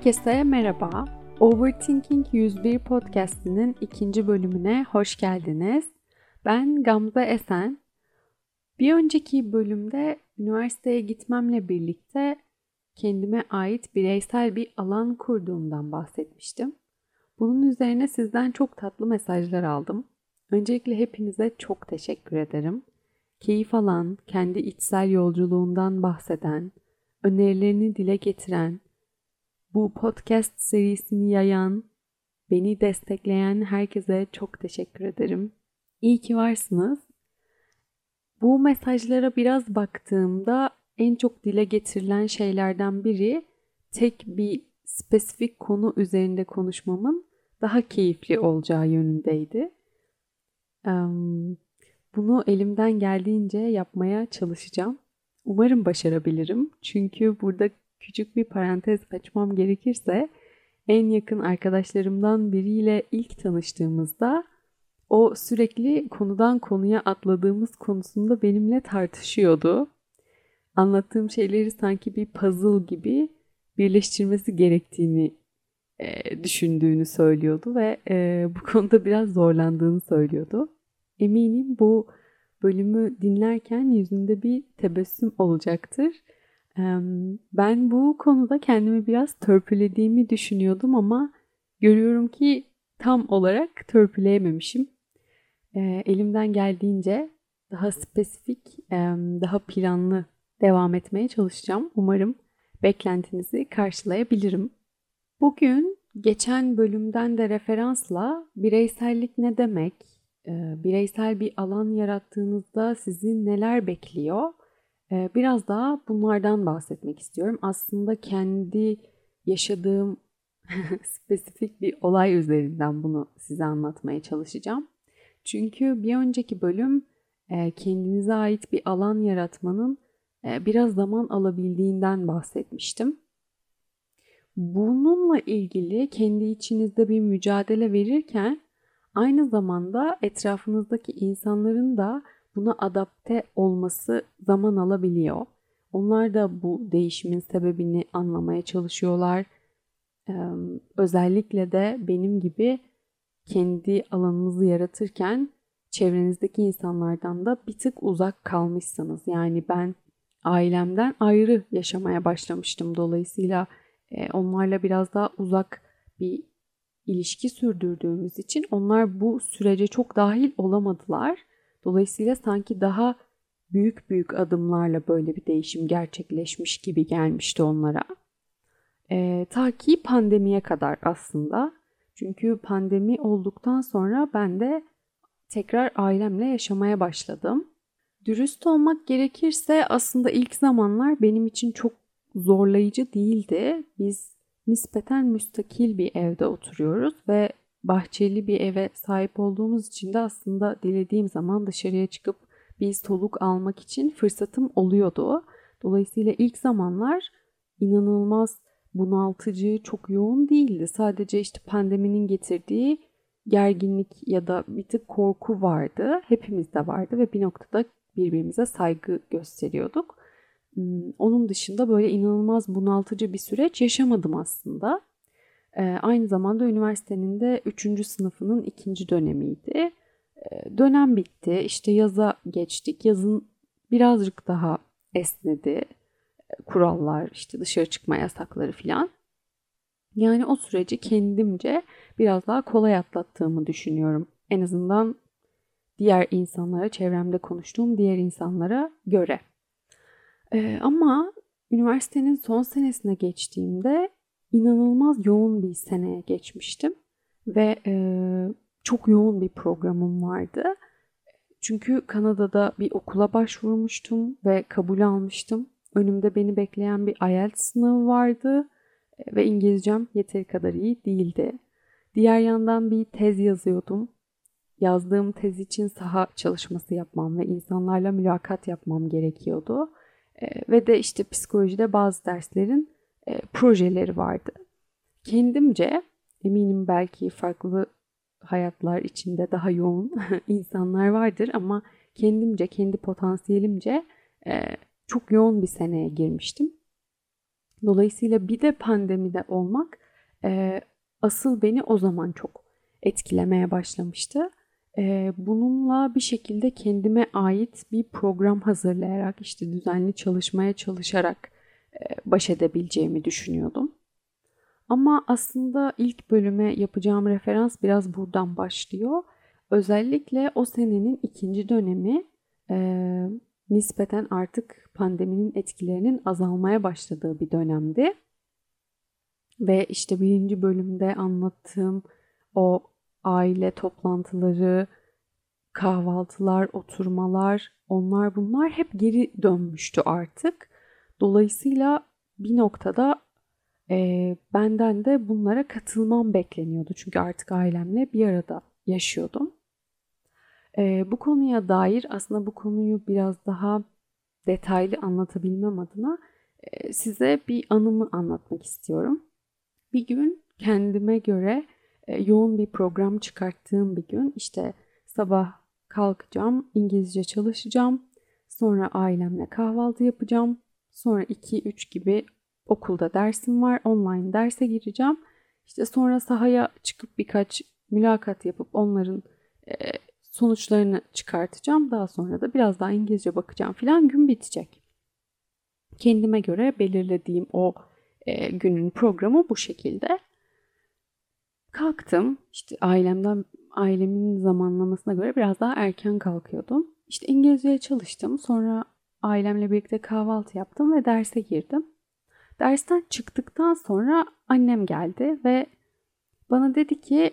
Herkese merhaba. Overthinking 101 podcast'inin ikinci bölümüne hoş geldiniz. Ben Gamze Esen. Bir önceki bölümde üniversiteye gitmemle birlikte kendime ait bireysel bir alan kurduğumdan bahsetmiştim. Bunun üzerine sizden çok tatlı mesajlar aldım. Öncelikle hepinize çok teşekkür ederim. Keyif alan, kendi içsel yolculuğundan bahseden, önerilerini dile getiren, bu podcast serisini yayan, beni destekleyen herkese çok teşekkür ederim. İyi ki varsınız. Bu mesajlara biraz baktığımda en çok dile getirilen şeylerden biri tek bir spesifik konu üzerinde konuşmamın daha keyifli olacağı yönündeydi. Bunu elimden geldiğince yapmaya çalışacağım. Umarım başarabilirim. Çünkü burada küçük bir parantez açmam gerekirse en yakın arkadaşlarımdan biriyle ilk tanıştığımızda o sürekli konudan konuya atladığımız konusunda benimle tartışıyordu. Anlattığım şeyleri sanki bir puzzle gibi birleştirmesi gerektiğini e, düşündüğünü söylüyordu ve e, bu konuda biraz zorlandığını söylüyordu. Eminim bu bölümü dinlerken yüzünde bir tebessüm olacaktır. Ben bu konuda kendimi biraz törpülediğimi düşünüyordum ama görüyorum ki tam olarak törpüleyememişim. Elimden geldiğince daha spesifik, daha planlı devam etmeye çalışacağım. Umarım beklentinizi karşılayabilirim. Bugün geçen bölümden de referansla bireysellik ne demek, bireysel bir alan yarattığınızda sizi neler bekliyor biraz daha bunlardan bahsetmek istiyorum. Aslında kendi yaşadığım spesifik bir olay üzerinden bunu size anlatmaya çalışacağım. Çünkü bir önceki bölüm e, kendinize ait bir alan yaratmanın e, biraz zaman alabildiğinden bahsetmiştim. Bununla ilgili kendi içinizde bir mücadele verirken aynı zamanda etrafınızdaki insanların da buna adapte olması zaman alabiliyor. Onlar da bu değişimin sebebini anlamaya çalışıyorlar. Ee, özellikle de benim gibi kendi alanınızı yaratırken çevrenizdeki insanlardan da bir tık uzak kalmışsınız. Yani ben ailemden ayrı yaşamaya başlamıştım. Dolayısıyla e, onlarla biraz daha uzak bir ilişki sürdürdüğümüz için onlar bu sürece çok dahil olamadılar. Dolayısıyla sanki daha büyük büyük adımlarla böyle bir değişim gerçekleşmiş gibi gelmişti onlara. E, ta ki pandemiye kadar aslında. Çünkü pandemi olduktan sonra ben de tekrar ailemle yaşamaya başladım. Dürüst olmak gerekirse aslında ilk zamanlar benim için çok zorlayıcı değildi. Biz nispeten müstakil bir evde oturuyoruz ve bahçeli bir eve sahip olduğumuz için de aslında dilediğim zaman dışarıya çıkıp bir soluk almak için fırsatım oluyordu. Dolayısıyla ilk zamanlar inanılmaz bunaltıcı, çok yoğun değildi. Sadece işte pandeminin getirdiği gerginlik ya da bir tık korku vardı. Hepimizde vardı ve bir noktada birbirimize saygı gösteriyorduk. Hmm, onun dışında böyle inanılmaz bunaltıcı bir süreç yaşamadım aslında. E, aynı zamanda üniversitenin de 3. sınıfının ikinci dönemiydi. E, dönem bitti. İşte yaza geçtik. Yazın birazcık daha esnedi. E, kurallar, işte dışarı çıkma yasakları filan. Yani o süreci kendimce biraz daha kolay atlattığımı düşünüyorum. En azından diğer insanlara, çevremde konuştuğum diğer insanlara göre. Ee, ama üniversitenin son senesine geçtiğimde inanılmaz yoğun bir seneye geçmiştim ve e, çok yoğun bir programım vardı. Çünkü Kanada'da bir okula başvurmuştum ve kabul almıştım. Önümde beni bekleyen bir IELTS sınavı vardı e, ve İngilizcem yeteri kadar iyi değildi. Diğer yandan bir tez yazıyordum. Yazdığım tez için saha çalışması yapmam ve insanlarla mülakat yapmam gerekiyordu. E, ve de işte psikolojide bazı derslerin e, projeleri vardı. Kendimce eminim belki farklı hayatlar içinde daha yoğun insanlar vardır ama kendimce, kendi potansiyelimce e, çok yoğun bir seneye girmiştim. Dolayısıyla bir de pandemide olmak e, asıl beni o zaman çok etkilemeye başlamıştı. E, bununla bir şekilde kendime ait bir program hazırlayarak işte düzenli çalışmaya çalışarak baş edebileceğimi düşünüyordum. Ama aslında ilk bölüme yapacağım referans biraz buradan başlıyor. Özellikle o senenin ikinci dönemi e, nispeten artık pandeminin etkilerinin azalmaya başladığı bir dönemdi. Ve işte birinci bölümde anlattığım o aile toplantıları, kahvaltılar, oturmalar, onlar bunlar hep geri dönmüştü artık. Dolayısıyla bir noktada e, benden de bunlara katılmam bekleniyordu. Çünkü artık ailemle bir arada yaşıyordum. E, bu konuya dair aslında bu konuyu biraz daha detaylı anlatabilmem adına e, size bir anımı anlatmak istiyorum. Bir gün kendime göre e, yoğun bir program çıkarttığım bir gün işte sabah kalkacağım, İngilizce çalışacağım, sonra ailemle kahvaltı yapacağım, sonra 2-3 gibi okulda dersim var, online derse gireceğim. İşte sonra sahaya çıkıp birkaç mülakat yapıp onların e, sonuçlarını çıkartacağım. Daha sonra da biraz daha İngilizce bakacağım filan gün bitecek. Kendime göre belirlediğim o e, günün programı bu şekilde. Kalktım. İşte ailemden ailemin zamanlamasına göre biraz daha erken kalkıyordum. İşte İngilizceye çalıştım. Sonra ailemle birlikte kahvaltı yaptım ve derse girdim. Dersten çıktıktan sonra annem geldi ve bana dedi ki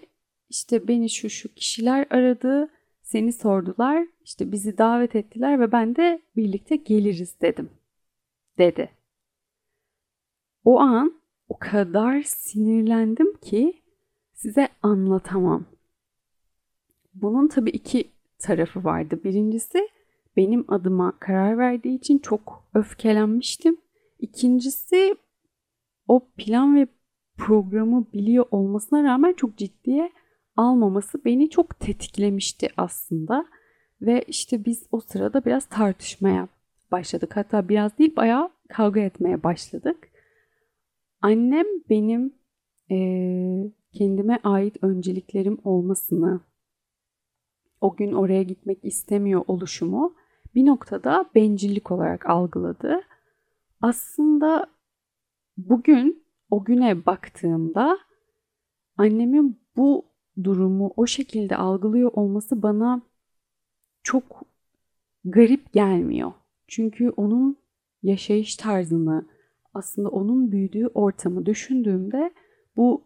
işte beni şu şu kişiler aradı, seni sordular, işte bizi davet ettiler ve ben de birlikte geliriz dedim. Dedi. O an o kadar sinirlendim ki size anlatamam. Bunun tabii iki tarafı vardı. Birincisi benim adıma karar verdiği için çok öfkelenmiştim. İkincisi o plan ve programı biliyor olmasına rağmen çok ciddiye almaması beni çok tetiklemişti aslında. Ve işte biz o sırada biraz tartışmaya başladık. Hatta biraz değil bayağı kavga etmeye başladık. Annem benim e, kendime ait önceliklerim olmasını, o gün oraya gitmek istemiyor oluşumu bir noktada bencillik olarak algıladı. Aslında bugün o güne baktığımda annemin bu durumu o şekilde algılıyor olması bana çok garip gelmiyor. Çünkü onun yaşayış tarzını, aslında onun büyüdüğü ortamı düşündüğümde bu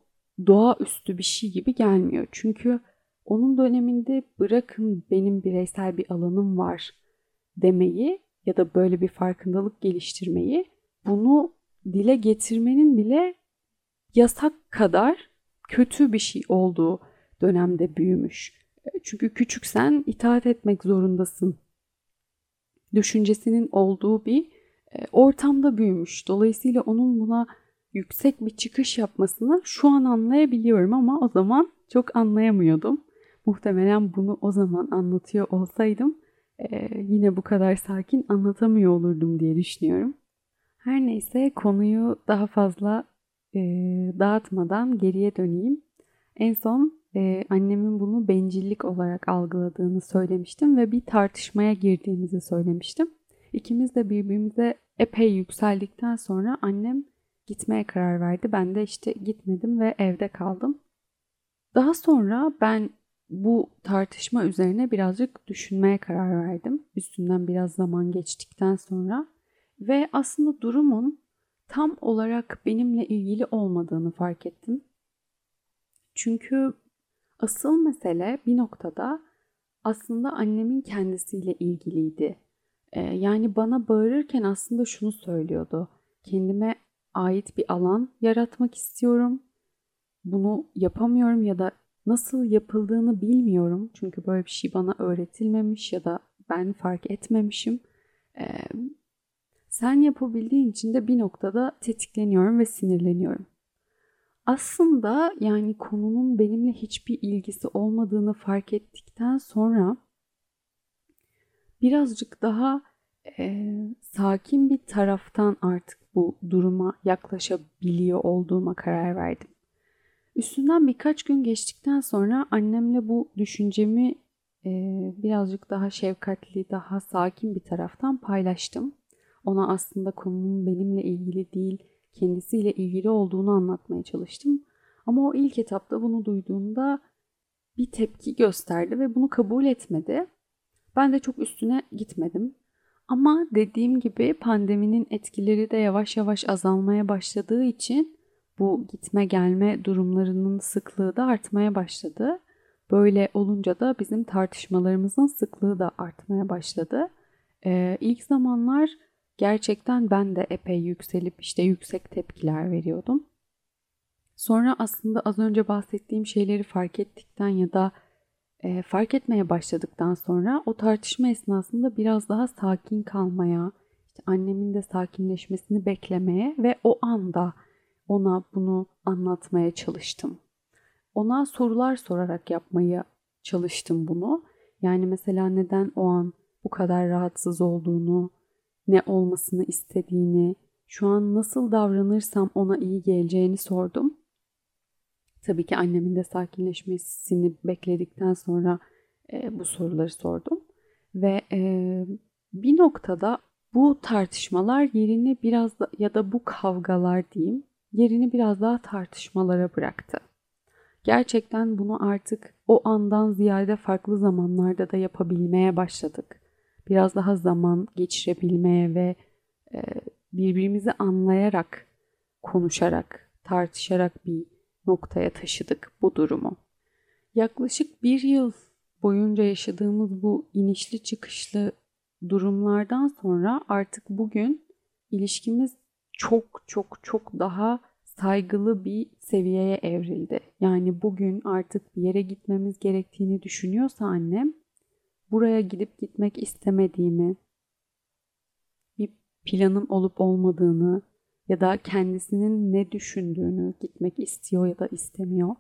doğaüstü bir şey gibi gelmiyor. Çünkü onun döneminde bırakın benim bireysel bir alanım var demeyi ya da böyle bir farkındalık geliştirmeyi bunu dile getirmenin bile yasak kadar kötü bir şey olduğu dönemde büyümüş. Çünkü küçüksen itaat etmek zorundasın. Düşüncesinin olduğu bir e, ortamda büyümüş. Dolayısıyla onun buna yüksek bir çıkış yapmasını şu an anlayabiliyorum ama o zaman çok anlayamıyordum. Muhtemelen bunu o zaman anlatıyor olsaydım e, yine bu kadar sakin anlatamıyor olurdum diye düşünüyorum. Her neyse konuyu daha fazla e, dağıtmadan geriye döneyim. En son e, annemin bunu bencillik olarak algıladığını söylemiştim ve bir tartışmaya girdiğimizi söylemiştim. İkimiz de birbirimize epey yükseldikten sonra annem gitmeye karar verdi. Ben de işte gitmedim ve evde kaldım. Daha sonra ben bu tartışma üzerine birazcık düşünmeye karar verdim. Üstünden biraz zaman geçtikten sonra ve aslında durumun tam olarak benimle ilgili olmadığını fark ettim. Çünkü asıl mesele bir noktada aslında annemin kendisiyle ilgiliydi. Ee, yani bana bağırırken aslında şunu söylüyordu. Kendime ait bir alan yaratmak istiyorum. Bunu yapamıyorum ya da nasıl yapıldığını bilmiyorum. Çünkü böyle bir şey bana öğretilmemiş ya da ben fark etmemişim. Ee, sen yapabildiğin için de bir noktada tetikleniyorum ve sinirleniyorum. Aslında yani konunun benimle hiçbir ilgisi olmadığını fark ettikten sonra birazcık daha e, sakin bir taraftan artık bu duruma yaklaşabiliyor olduğuma karar verdim. Üstünden birkaç gün geçtikten sonra annemle bu düşüncemi e, birazcık daha şefkatli, daha sakin bir taraftan paylaştım. Ona aslında konunun benimle ilgili değil, kendisiyle ilgili olduğunu anlatmaya çalıştım. Ama o ilk etapta bunu duyduğunda bir tepki gösterdi ve bunu kabul etmedi. Ben de çok üstüne gitmedim. Ama dediğim gibi pandeminin etkileri de yavaş yavaş azalmaya başladığı için bu gitme gelme durumlarının sıklığı da artmaya başladı. Böyle olunca da bizim tartışmalarımızın sıklığı da artmaya başladı. Ee, ilk zamanlar gerçekten ben de epey yükselip işte yüksek tepkiler veriyordum. Sonra aslında az önce bahsettiğim şeyleri fark ettikten ya da e, fark etmeye başladıktan sonra o tartışma esnasında biraz daha sakin kalmaya, işte annemin de sakinleşmesini beklemeye ve o anda ona bunu anlatmaya çalıştım. Ona sorular sorarak yapmaya çalıştım bunu. Yani mesela neden o an bu kadar rahatsız olduğunu, ne olmasını istediğini, şu an nasıl davranırsam ona iyi geleceğini sordum. Tabii ki annemin de sakinleşmesini bekledikten sonra e, bu soruları sordum. Ve e, bir noktada bu tartışmalar yerini biraz da ya da bu kavgalar diyeyim yerini biraz daha tartışmalara bıraktı. Gerçekten bunu artık o andan ziyade farklı zamanlarda da yapabilmeye başladık. Biraz daha zaman geçirebilmeye ve e, birbirimizi anlayarak, konuşarak, tartışarak bir noktaya taşıdık bu durumu. Yaklaşık bir yıl boyunca yaşadığımız bu inişli çıkışlı durumlardan sonra artık bugün ilişkimiz çok çok çok daha saygılı bir seviyeye evrildi. Yani bugün artık bir yere gitmemiz gerektiğini düşünüyorsa annem buraya gidip gitmek istemediğimi, bir planım olup olmadığını ya da kendisinin ne düşündüğünü gitmek istiyor ya da istemiyor.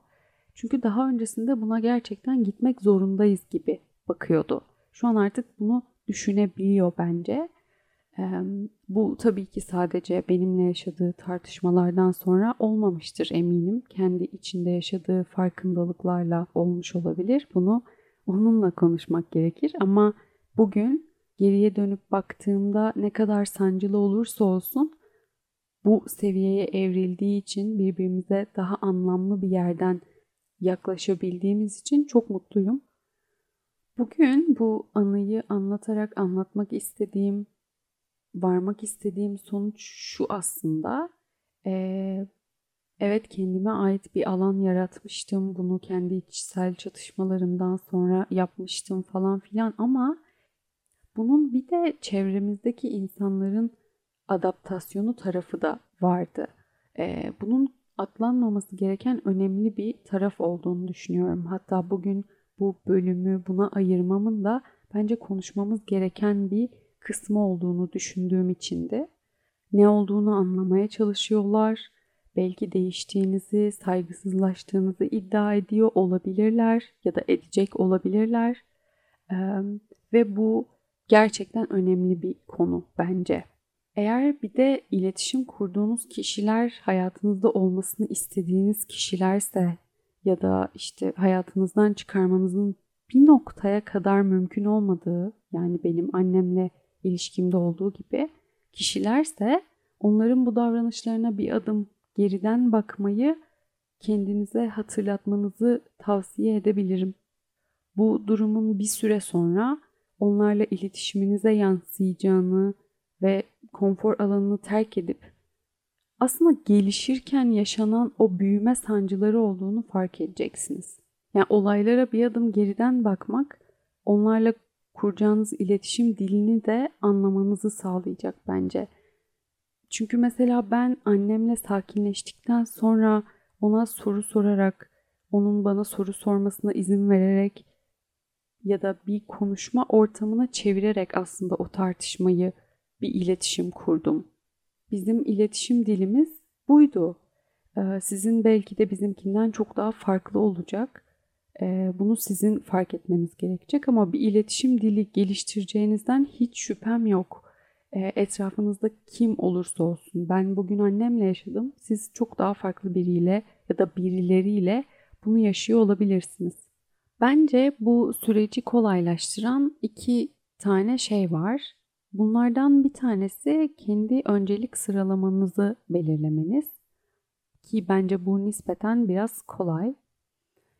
Çünkü daha öncesinde buna gerçekten gitmek zorundayız gibi bakıyordu. Şu an artık bunu düşünebiliyor bence. Bu tabii ki sadece benimle yaşadığı tartışmalardan sonra olmamıştır eminim. Kendi içinde yaşadığı farkındalıklarla olmuş olabilir. Bunu onunla konuşmak gerekir ama bugün geriye dönüp baktığımda ne kadar sancılı olursa olsun bu seviyeye evrildiği için birbirimize daha anlamlı bir yerden yaklaşabildiğimiz için çok mutluyum. Bugün bu anıyı anlatarak anlatmak istediğim, varmak istediğim sonuç şu aslında. Ee, evet kendime ait bir alan yaratmıştım. Bunu kendi içsel çatışmalarımdan sonra yapmıştım falan filan ama bunun bir de çevremizdeki insanların adaptasyonu tarafı da vardı. Ee, bunun atlanmaması gereken önemli bir taraf olduğunu düşünüyorum. Hatta bugün bu bölümü buna ayırmamın da bence konuşmamız gereken bir kısmı olduğunu düşündüğüm için de ne olduğunu anlamaya çalışıyorlar. Belki değiştiğinizi, saygısızlaştığınızı iddia ediyor olabilirler ya da edecek olabilirler. Ee, ve bu gerçekten önemli bir konu bence. Eğer bir de iletişim kurduğunuz kişiler hayatınızda olmasını istediğiniz kişilerse ya da işte hayatınızdan çıkarmanızın bir noktaya kadar mümkün olmadığı yani benim annemle ilişkimde olduğu gibi kişilerse onların bu davranışlarına bir adım geriden bakmayı kendinize hatırlatmanızı tavsiye edebilirim. Bu durumun bir süre sonra onlarla iletişiminize yansıyacağını ve konfor alanını terk edip aslında gelişirken yaşanan o büyüme sancıları olduğunu fark edeceksiniz. Yani olaylara bir adım geriden bakmak onlarla kuracağınız iletişim dilini de anlamanızı sağlayacak bence. Çünkü mesela ben annemle sakinleştikten sonra ona soru sorarak, onun bana soru sormasına izin vererek ya da bir konuşma ortamına çevirerek aslında o tartışmayı bir iletişim kurdum. Bizim iletişim dilimiz buydu. Ee, sizin belki de bizimkinden çok daha farklı olacak. Ee, bunu sizin fark etmeniz gerekecek ama bir iletişim dili geliştireceğinizden hiç şüphem yok. e, etrafınızda kim olursa olsun. Ben bugün annemle yaşadım. Siz çok daha farklı biriyle ya da birileriyle bunu yaşıyor olabilirsiniz. Bence bu süreci kolaylaştıran iki tane şey var. Bunlardan bir tanesi kendi öncelik sıralamanızı belirlemeniz ki bence bu nispeten biraz kolay.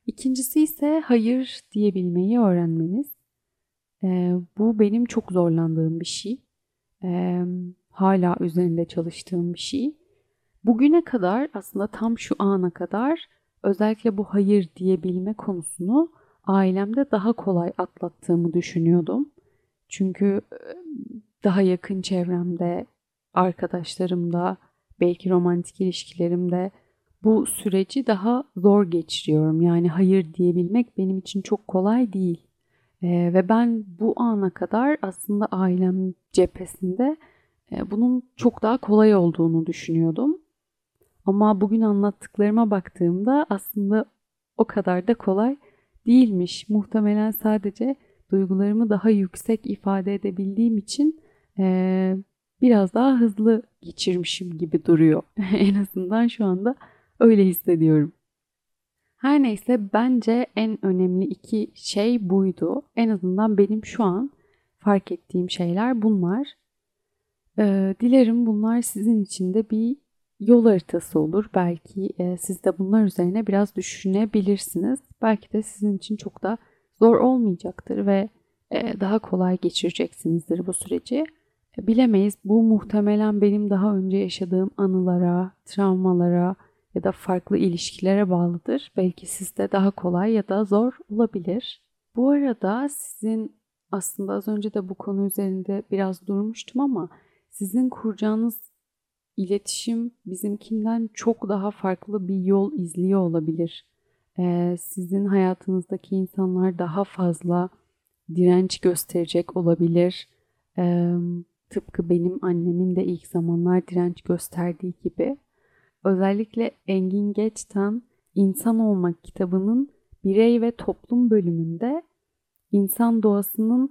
İkincisi ise hayır diyebilmeyi öğrenmeniz. Ee, bu benim çok zorlandığım bir şey. Ee, hala üzerinde çalıştığım bir şey. Bugüne kadar aslında tam şu ana kadar özellikle bu hayır diyebilme konusunu ailemde daha kolay atlattığımı düşünüyordum. Çünkü daha yakın çevremde, arkadaşlarımda, belki romantik ilişkilerimde bu süreci daha zor geçiriyorum. Yani hayır diyebilmek benim için çok kolay değil. Ee, ve ben bu ana kadar aslında ailem cephesinde e, bunun çok daha kolay olduğunu düşünüyordum. Ama bugün anlattıklarıma baktığımda aslında o kadar da kolay değilmiş. Muhtemelen sadece duygularımı daha yüksek ifade edebildiğim için e, biraz daha hızlı geçirmişim gibi duruyor. en azından şu anda öyle hissediyorum. Her neyse bence en önemli iki şey buydu. En azından benim şu an fark ettiğim şeyler bunlar. Ee, dilerim bunlar sizin için de bir yol haritası olur. Belki e, siz de bunlar üzerine biraz düşünebilirsiniz. Belki de sizin için çok da zor olmayacaktır ve e, daha kolay geçireceksinizdir bu süreci. Bilemeyiz. Bu muhtemelen benim daha önce yaşadığım anılara, travmalara ya da farklı ilişkilere bağlıdır. Belki sizde daha kolay ya da zor olabilir. Bu arada sizin aslında az önce de bu konu üzerinde biraz durmuştum ama sizin kuracağınız iletişim bizimkinden çok daha farklı bir yol izliyor olabilir. Ee, sizin hayatınızdaki insanlar daha fazla direnç gösterecek olabilir. Ee, tıpkı benim annemin de ilk zamanlar direnç gösterdiği gibi. Özellikle Engin Geçten İnsan Olmak kitabının birey ve toplum bölümünde insan doğasının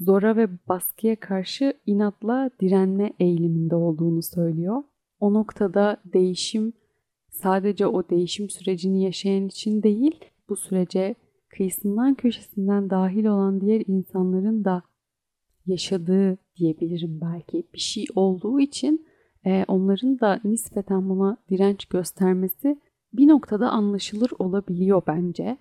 zora ve baskıya karşı inatla direnme eğiliminde olduğunu söylüyor. O noktada değişim sadece o değişim sürecini yaşayan için değil, bu sürece kıyısından köşesinden dahil olan diğer insanların da yaşadığı diyebilirim belki bir şey olduğu için e, onların da nispeten buna direnç göstermesi bir noktada anlaşılır olabiliyor bence.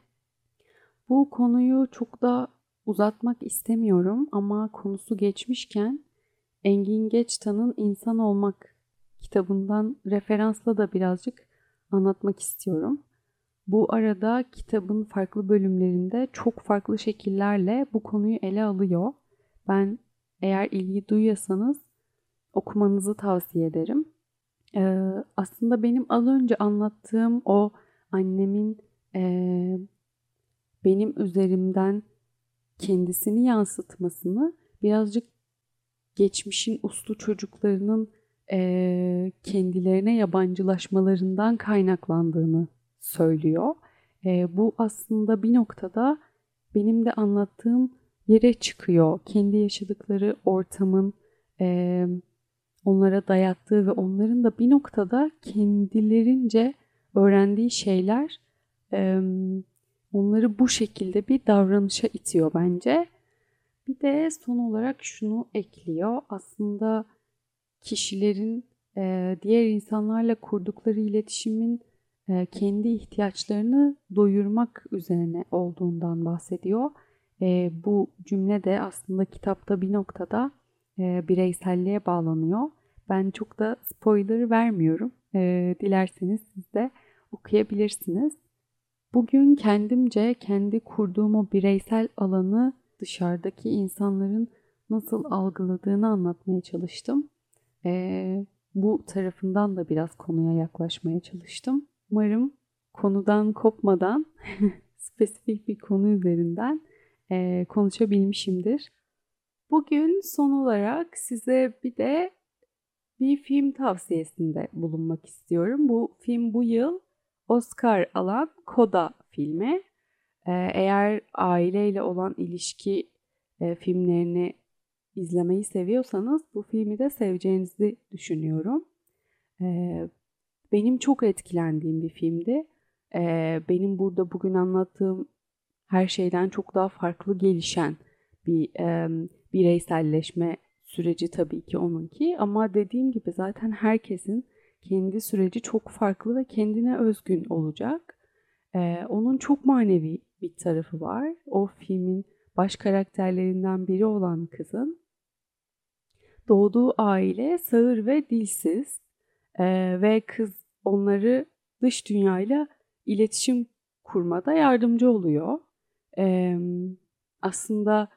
Bu konuyu çok da uzatmak istemiyorum ama konusu geçmişken Engin Geçtan'ın İnsan Olmak kitabından referansla da birazcık anlatmak istiyorum. Bu arada kitabın farklı bölümlerinde çok farklı şekillerle bu konuyu ele alıyor. Ben eğer ilgi duyuyorsanız okumanızı tavsiye ederim. Ee, aslında benim az önce anlattığım o annemin e, benim üzerimden kendisini yansıtmasını birazcık geçmişin uslu çocuklarının e, kendilerine yabancılaşmalarından kaynaklandığını söylüyor. E, bu aslında bir noktada benim de anlattığım yere çıkıyor. Kendi yaşadıkları ortamın e, onlara dayattığı ve onların da bir noktada kendilerince öğrendiği şeyler onları bu şekilde bir davranışa itiyor bence. Bir de son olarak şunu ekliyor. Aslında kişilerin diğer insanlarla kurdukları iletişimin kendi ihtiyaçlarını doyurmak üzerine olduğundan bahsediyor. Bu cümle de aslında kitapta bir noktada e, bireyselliğe bağlanıyor. Ben çok da spoiler vermiyorum. E, dilerseniz siz de okuyabilirsiniz. Bugün kendimce kendi kurduğum o bireysel alanı dışarıdaki insanların nasıl algıladığını anlatmaya çalıştım. E, bu tarafından da biraz konuya yaklaşmaya çalıştım. Umarım konudan kopmadan spesifik bir konu üzerinden e, konuşabilmişimdir. Bugün son olarak size bir de bir film tavsiyesinde bulunmak istiyorum. Bu film bu yıl Oscar alan Koda filmi. Ee, eğer aileyle olan ilişki e, filmlerini izlemeyi seviyorsanız bu filmi de seveceğinizi düşünüyorum. Ee, benim çok etkilendiğim bir filmdi. Ee, benim burada bugün anlattığım her şeyden çok daha farklı gelişen bir bireyselleşme süreci tabii ki onunki ama dediğim gibi zaten herkesin kendi süreci çok farklı ve kendine özgün olacak. Ee, onun çok manevi bir tarafı var. O filmin baş karakterlerinden biri olan kızın doğduğu aile sağır ve dilsiz ee, ve kız onları dış dünyayla iletişim kurmada yardımcı oluyor. Ee, aslında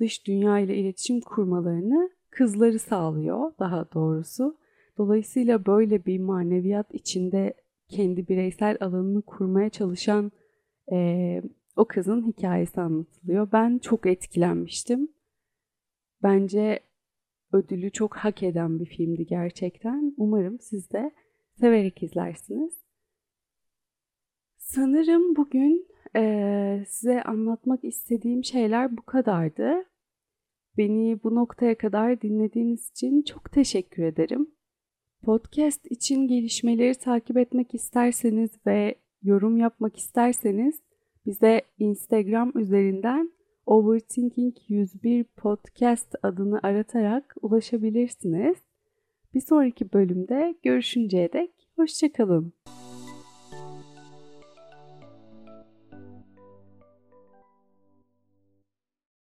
dış dünya ile iletişim kurmalarını kızları sağlıyor daha doğrusu. Dolayısıyla böyle bir maneviyat içinde kendi bireysel alanını kurmaya çalışan e, o kızın hikayesi anlatılıyor. Ben çok etkilenmiştim. Bence ödülü çok hak eden bir filmdi gerçekten. Umarım siz de severek izlersiniz. Sanırım bugün e, size anlatmak istediğim şeyler bu kadardı. Beni bu noktaya kadar dinlediğiniz için çok teşekkür ederim. Podcast için gelişmeleri takip etmek isterseniz ve yorum yapmak isterseniz bize Instagram üzerinden Overthinking 101 Podcast adını aratarak ulaşabilirsiniz. Bir sonraki bölümde görüşünceye dek hoşçakalın.